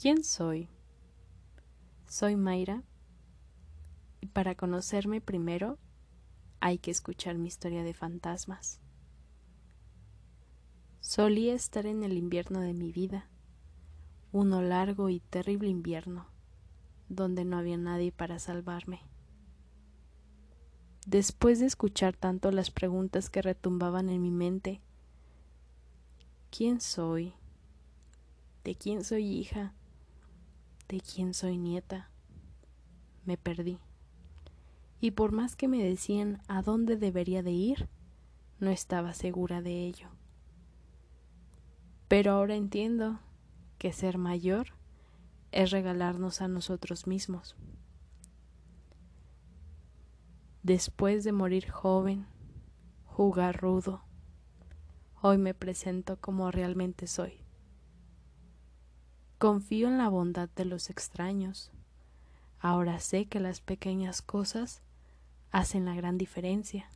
¿Quién soy? Soy Mayra y para conocerme primero hay que escuchar mi historia de fantasmas. Solía estar en el invierno de mi vida, uno largo y terrible invierno, donde no había nadie para salvarme. Después de escuchar tanto las preguntas que retumbaban en mi mente, ¿quién soy? ¿De quién soy hija? ¿De quién soy nieta? Me perdí. Y por más que me decían a dónde debería de ir, no estaba segura de ello. Pero ahora entiendo que ser mayor es regalarnos a nosotros mismos. Después de morir joven, jugar rudo, hoy me presento como realmente soy. Confío en la bondad de los extraños. Ahora sé que las pequeñas cosas hacen la gran diferencia.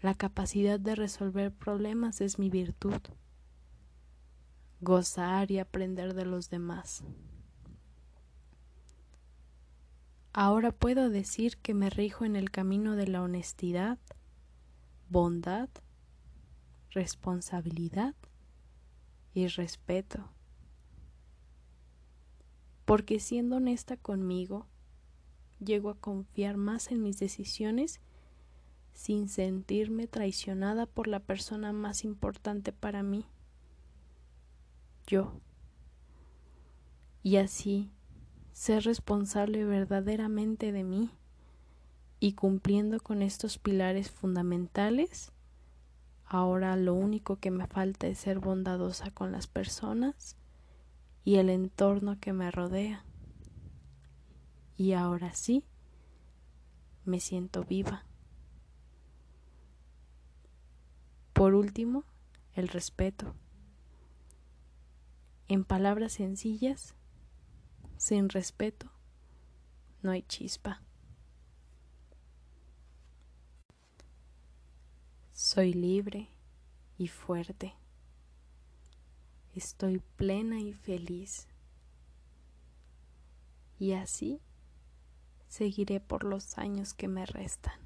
La capacidad de resolver problemas es mi virtud. Gozar y aprender de los demás. Ahora puedo decir que me rijo en el camino de la honestidad, bondad, responsabilidad y respeto porque siendo honesta conmigo, llego a confiar más en mis decisiones sin sentirme traicionada por la persona más importante para mí, yo. Y así, ser responsable verdaderamente de mí y cumpliendo con estos pilares fundamentales, ahora lo único que me falta es ser bondadosa con las personas y el entorno que me rodea. Y ahora sí, me siento viva. Por último, el respeto. En palabras sencillas, sin respeto, no hay chispa. Soy libre y fuerte. Estoy plena y feliz. Y así seguiré por los años que me restan.